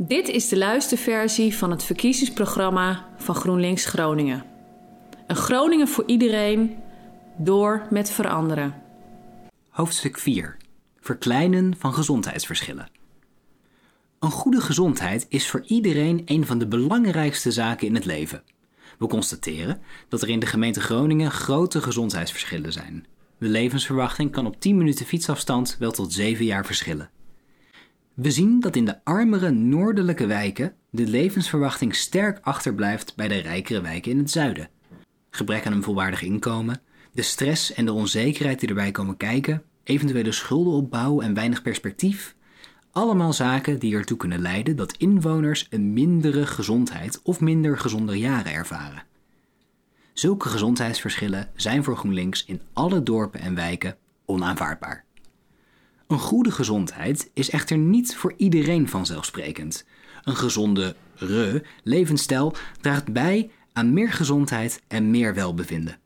Dit is de luisterversie van het verkiezingsprogramma van GroenLinks Groningen. Een Groningen voor iedereen, door met veranderen. Hoofdstuk 4. Verkleinen van gezondheidsverschillen. Een goede gezondheid is voor iedereen een van de belangrijkste zaken in het leven. We constateren dat er in de gemeente Groningen grote gezondheidsverschillen zijn. De levensverwachting kan op 10 minuten fietsafstand wel tot 7 jaar verschillen. We zien dat in de armere noordelijke wijken de levensverwachting sterk achterblijft bij de rijkere wijken in het zuiden. Gebrek aan een volwaardig inkomen, de stress en de onzekerheid die erbij komen kijken, eventuele schuldenopbouw en weinig perspectief, allemaal zaken die ertoe kunnen leiden dat inwoners een mindere gezondheid of minder gezonde jaren ervaren. Zulke gezondheidsverschillen zijn voor GroenLinks in alle dorpen en wijken onaanvaardbaar. Een goede gezondheid is echter niet voor iedereen vanzelfsprekend. Een gezonde re levensstijl draagt bij aan meer gezondheid en meer welbevinden.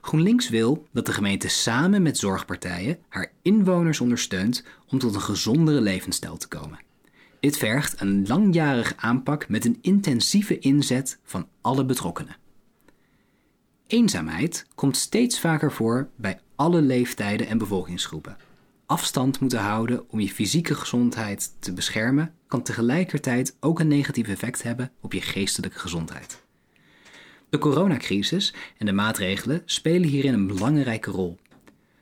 GroenLinks wil dat de gemeente samen met zorgpartijen haar inwoners ondersteunt om tot een gezondere levensstijl te komen. Dit vergt een langjarige aanpak met een intensieve inzet van alle betrokkenen. Eenzaamheid komt steeds vaker voor bij alle leeftijden en bevolkingsgroepen. Afstand moeten houden om je fysieke gezondheid te beschermen kan tegelijkertijd ook een negatief effect hebben op je geestelijke gezondheid. De coronacrisis en de maatregelen spelen hierin een belangrijke rol.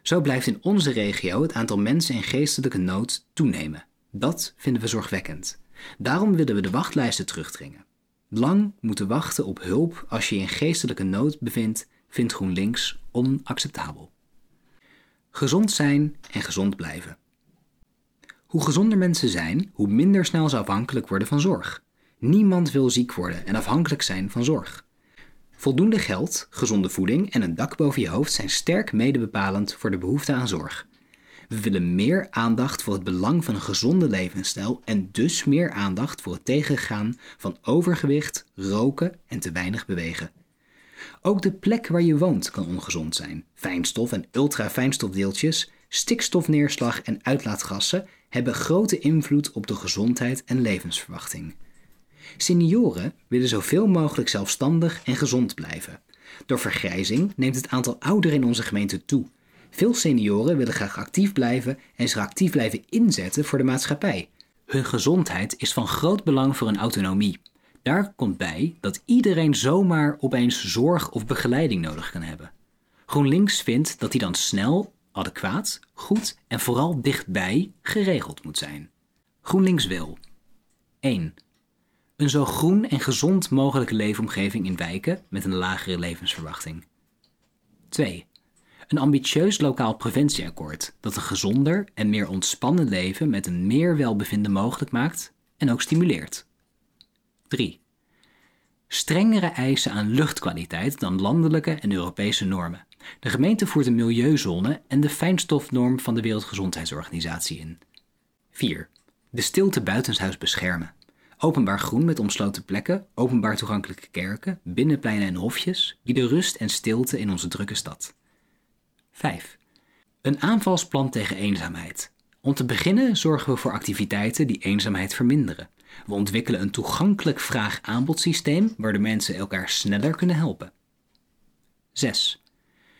Zo blijft in onze regio het aantal mensen in geestelijke nood toenemen. Dat vinden we zorgwekkend. Daarom willen we de wachtlijsten terugdringen. Lang moeten wachten op hulp als je in geestelijke nood bevindt, vindt GroenLinks onacceptabel. Gezond zijn en gezond blijven. Hoe gezonder mensen zijn, hoe minder snel ze afhankelijk worden van zorg. Niemand wil ziek worden en afhankelijk zijn van zorg. Voldoende geld, gezonde voeding en een dak boven je hoofd zijn sterk medebepalend voor de behoefte aan zorg. We willen meer aandacht voor het belang van een gezonde levensstijl en dus meer aandacht voor het tegengaan van overgewicht, roken en te weinig bewegen. Ook de plek waar je woont kan ongezond zijn. Fijnstof en ultrafijnstofdeeltjes, stikstofneerslag en uitlaatgassen hebben grote invloed op de gezondheid en levensverwachting. Senioren willen zoveel mogelijk zelfstandig en gezond blijven. Door vergrijzing neemt het aantal ouderen in onze gemeente toe. Veel senioren willen graag actief blijven en zich actief blijven inzetten voor de maatschappij. Hun gezondheid is van groot belang voor hun autonomie. Daar komt bij dat iedereen zomaar opeens zorg of begeleiding nodig kan hebben. GroenLinks vindt dat die dan snel, adequaat, goed en vooral dichtbij geregeld moet zijn. GroenLinks wil 1. Een zo groen en gezond mogelijke leefomgeving in wijken met een lagere levensverwachting. 2. Een ambitieus lokaal preventieakkoord dat een gezonder en meer ontspannen leven met een meer welbevinden mogelijk maakt en ook stimuleert. 3. Strengere eisen aan luchtkwaliteit dan landelijke en Europese normen. De gemeente voert een milieuzone en de fijnstofnorm van de Wereldgezondheidsorganisatie in. 4. De stilte buitenshuis beschermen. Openbaar groen met omsloten plekken, openbaar toegankelijke kerken, binnenpleinen en hofjes bieden rust en stilte in onze drukke stad. 5. Een aanvalsplan tegen eenzaamheid. Om te beginnen zorgen we voor activiteiten die eenzaamheid verminderen. We ontwikkelen een toegankelijk vraag-aanbodsysteem waar de mensen elkaar sneller kunnen helpen. 6.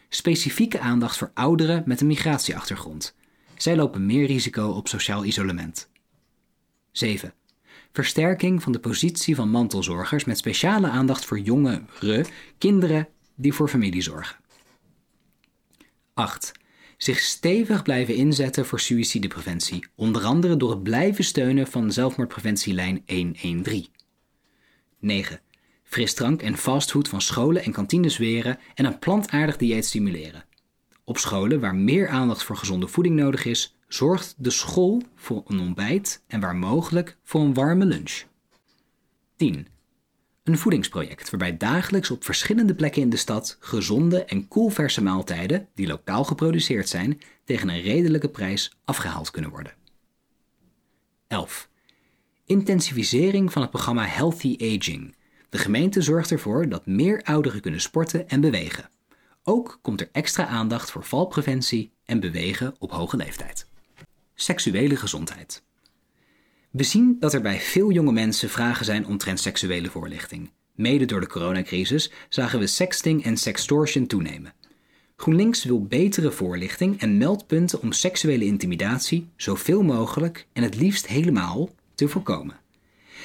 Specifieke aandacht voor ouderen met een migratieachtergrond. Zij lopen meer risico op sociaal isolement. 7. Versterking van de positie van mantelzorgers met speciale aandacht voor jongere kinderen die voor familie zorgen. 8 zich stevig blijven inzetten voor suïcidepreventie, onder andere door het blijven steunen van zelfmoordpreventielijn 113. 9. Frisdrank en fastfood van scholen en kantines weren en een plantaardig dieet stimuleren. Op scholen waar meer aandacht voor gezonde voeding nodig is, zorgt de school voor een ontbijt en waar mogelijk voor een warme lunch. 10. Een voedingsproject waarbij dagelijks op verschillende plekken in de stad gezonde en koelverse maaltijden, die lokaal geproduceerd zijn, tegen een redelijke prijs afgehaald kunnen worden. 11. Intensivering van het programma Healthy Aging. De gemeente zorgt ervoor dat meer ouderen kunnen sporten en bewegen. Ook komt er extra aandacht voor valpreventie en bewegen op hoge leeftijd. Seksuele gezondheid. We zien dat er bij veel jonge mensen vragen zijn omtrent seksuele voorlichting. Mede door de coronacrisis zagen we sexting en sextortion toenemen. GroenLinks wil betere voorlichting en meldpunten om seksuele intimidatie zoveel mogelijk en het liefst helemaal te voorkomen.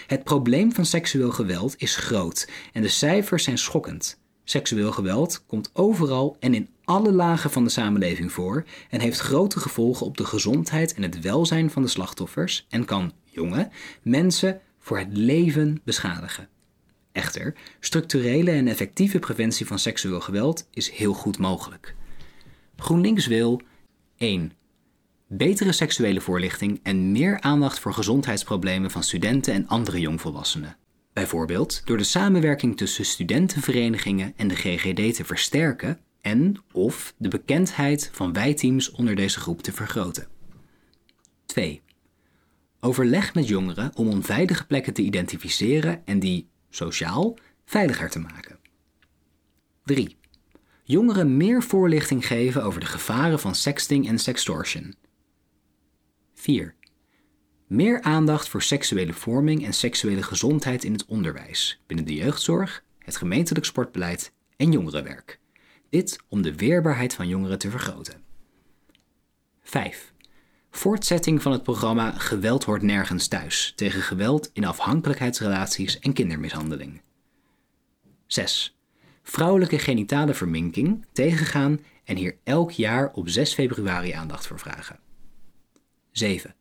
Het probleem van seksueel geweld is groot en de cijfers zijn schokkend. Seksueel geweld komt overal en in alle lagen van de samenleving voor en heeft grote gevolgen op de gezondheid en het welzijn van de slachtoffers en kan jonge mensen voor het leven beschadigen. Echter, structurele en effectieve preventie van seksueel geweld is heel goed mogelijk. GroenLinks wil 1. Betere seksuele voorlichting en meer aandacht voor gezondheidsproblemen van studenten en andere jongvolwassenen. Bijvoorbeeld door de samenwerking tussen studentenverenigingen en de GGD te versterken en of de bekendheid van wijteams onder deze groep te vergroten. 2. Overleg met jongeren om onveilige plekken te identificeren en die, sociaal, veiliger te maken. 3. Jongeren meer voorlichting geven over de gevaren van sexting en sextortion. 4. Meer aandacht voor seksuele vorming en seksuele gezondheid in het onderwijs, binnen de jeugdzorg, het gemeentelijk sportbeleid en jongerenwerk. Dit om de weerbaarheid van jongeren te vergroten. 5. Voortzetting van het programma Geweld hoort nergens thuis tegen geweld in afhankelijkheidsrelaties en kindermishandeling. 6. Vrouwelijke genitale verminking tegengaan en hier elk jaar op 6 februari aandacht voor vragen. 7.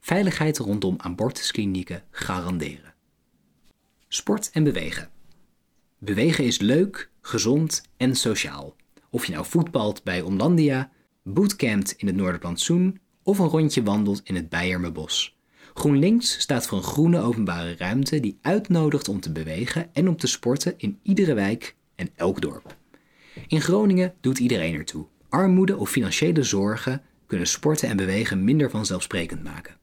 Veiligheid rondom abortusklinieken garanderen. Sport en bewegen. Bewegen is leuk, gezond en sociaal. Of je nou voetbalt bij Omlandia, bootcampt in het Noorderplantsoen of een rondje wandelt in het Beiermebos. GroenLinks staat voor een groene openbare ruimte die uitnodigt om te bewegen en om te sporten in iedere wijk en elk dorp. In Groningen doet iedereen ertoe. Armoede of financiële zorgen kunnen sporten en bewegen minder vanzelfsprekend maken.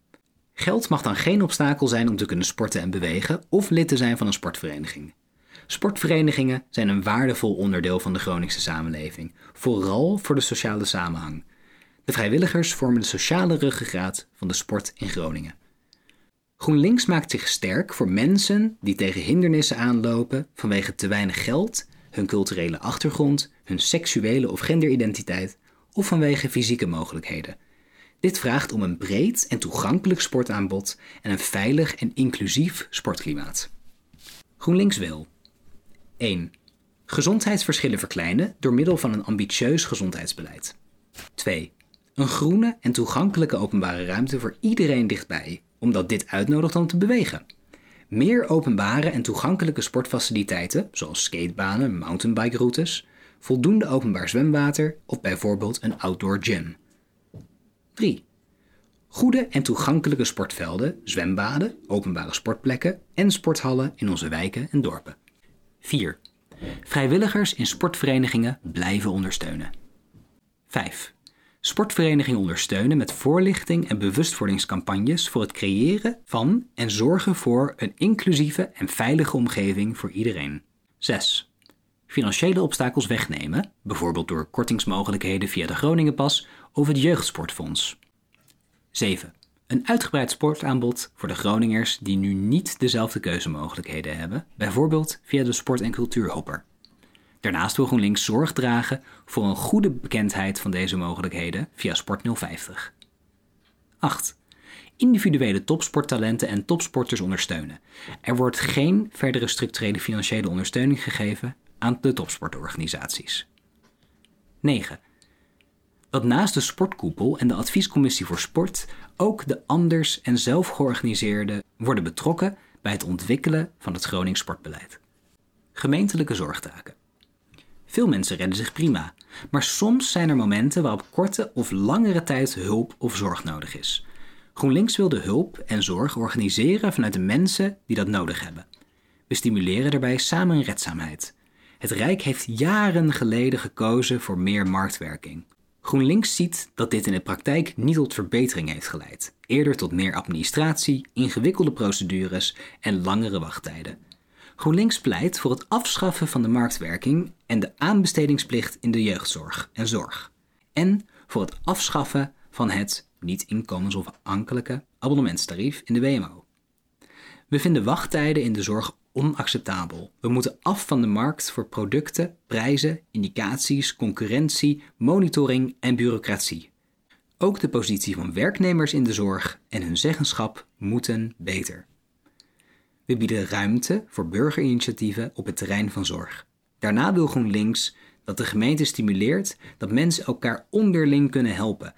Geld mag dan geen obstakel zijn om te kunnen sporten en bewegen of lid te zijn van een sportvereniging. Sportverenigingen zijn een waardevol onderdeel van de Groningse samenleving, vooral voor de sociale samenhang. De vrijwilligers vormen de sociale ruggengraat van de sport in Groningen. GroenLinks maakt zich sterk voor mensen die tegen hindernissen aanlopen vanwege te weinig geld, hun culturele achtergrond, hun seksuele of genderidentiteit of vanwege fysieke mogelijkheden. Dit vraagt om een breed en toegankelijk sportaanbod en een veilig en inclusief sportklimaat. GroenLinks wil 1. Gezondheidsverschillen verkleinen door middel van een ambitieus gezondheidsbeleid. 2. Een groene en toegankelijke openbare ruimte voor iedereen dichtbij, omdat dit uitnodigt om te bewegen. Meer openbare en toegankelijke sportfaciliteiten, zoals skatebanen, mountainbikeroutes, voldoende openbaar zwemwater of bijvoorbeeld een outdoor gym. 3. Goede en toegankelijke sportvelden, zwembaden, openbare sportplekken en sporthallen in onze wijken en dorpen. 4. Vrijwilligers in sportverenigingen blijven ondersteunen. 5. Sportverenigingen ondersteunen met voorlichting en bewustwordingscampagnes voor het creëren van en zorgen voor een inclusieve en veilige omgeving voor iedereen. 6. Financiële obstakels wegnemen, bijvoorbeeld door kortingsmogelijkheden via de Groningenpas of het Jeugdsportfonds. 7. Een uitgebreid sportaanbod voor de Groningers die nu niet dezelfde keuzemogelijkheden hebben, bijvoorbeeld via de Sport- en Cultuurhopper. Daarnaast wil GroenLinks zorg dragen voor een goede bekendheid van deze mogelijkheden via Sport 050. 8. Individuele topsporttalenten en topsporters ondersteunen. Er wordt geen verdere structurele financiële ondersteuning gegeven aan de topsportorganisaties. 9. Dat naast de sportkoepel en de adviescommissie voor sport ook de anders en zelfgeorganiseerden worden betrokken bij het ontwikkelen van het Gronings sportbeleid. Gemeentelijke zorgtaken. Veel mensen redden zich prima, maar soms zijn er momenten waarop korte of langere tijd hulp of zorg nodig is. GroenLinks wil de hulp en zorg organiseren vanuit de mensen die dat nodig hebben. We stimuleren daarbij samenredzaamheid. Het Rijk heeft jaren geleden gekozen voor meer marktwerking. GroenLinks ziet dat dit in de praktijk niet tot verbetering heeft geleid, eerder tot meer administratie, ingewikkelde procedures en langere wachttijden. GroenLinks pleit voor het afschaffen van de marktwerking en de aanbestedingsplicht in de jeugdzorg en zorg. En voor het afschaffen van het niet inkomensafhankelijke abonnementstarief in de WMO. We vinden wachttijden in de zorg onacceptabel. We moeten af van de markt voor producten, prijzen, indicaties, concurrentie, monitoring en bureaucratie. Ook de positie van werknemers in de zorg en hun zeggenschap moeten beter. We bieden ruimte voor burgerinitiatieven op het terrein van zorg. Daarna wil GroenLinks dat de gemeente stimuleert dat mensen elkaar onderling kunnen helpen.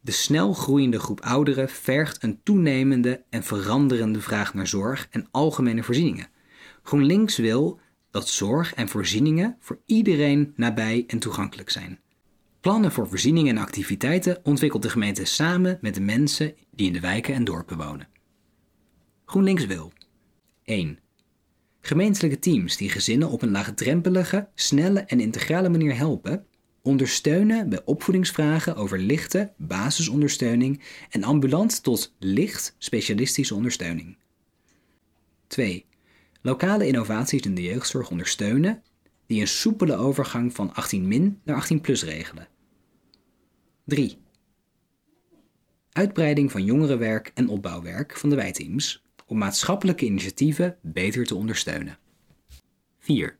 De snel groeiende groep ouderen vergt een toenemende en veranderende vraag naar zorg en algemene voorzieningen. GroenLinks wil dat zorg en voorzieningen voor iedereen nabij en toegankelijk zijn. Plannen voor voorzieningen en activiteiten ontwikkelt de gemeente samen met de mensen die in de wijken en dorpen wonen. GroenLinks wil 1. Gemeentelijke teams die gezinnen op een laagdrempelige, snelle en integrale manier helpen, ondersteunen bij opvoedingsvragen over lichte basisondersteuning en ambulant tot licht specialistische ondersteuning. 2. Lokale innovaties in de jeugdzorg ondersteunen die een soepele overgang van 18 naar 18 plus regelen. 3. Uitbreiding van jongerenwerk en opbouwwerk van de wijteams om maatschappelijke initiatieven beter te ondersteunen. 4.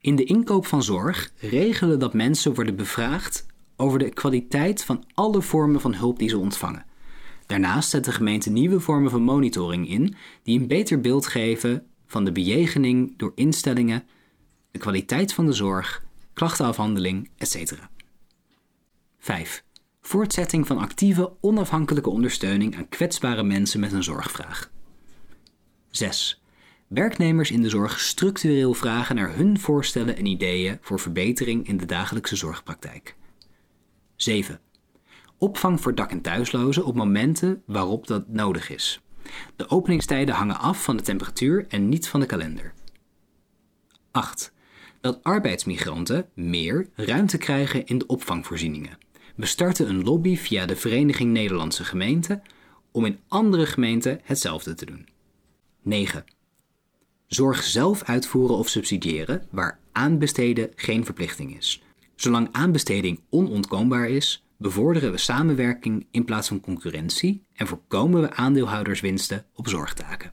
In de inkoop van zorg regelen dat mensen worden bevraagd over de kwaliteit van alle vormen van hulp die ze ontvangen. Daarnaast zet de gemeente nieuwe vormen van monitoring in die een beter beeld geven van de bejegening door instellingen, de kwaliteit van de zorg, klachtenafhandeling, etc. 5. Voortzetting van actieve, onafhankelijke ondersteuning aan kwetsbare mensen met een zorgvraag. 6. Werknemers in de zorg structureel vragen naar hun voorstellen en ideeën voor verbetering in de dagelijkse zorgpraktijk. 7. Opvang voor dak- en thuislozen op momenten waarop dat nodig is. De openingstijden hangen af van de temperatuur en niet van de kalender. 8. Dat arbeidsmigranten meer ruimte krijgen in de opvangvoorzieningen. We starten een lobby via de Vereniging Nederlandse Gemeenten om in andere gemeenten hetzelfde te doen. 9. Zorg zelf uitvoeren of subsidiëren waar aanbesteden geen verplichting is. Zolang aanbesteding onontkoombaar is, bevorderen we samenwerking in plaats van concurrentie en voorkomen we aandeelhouderswinsten op zorgtaken.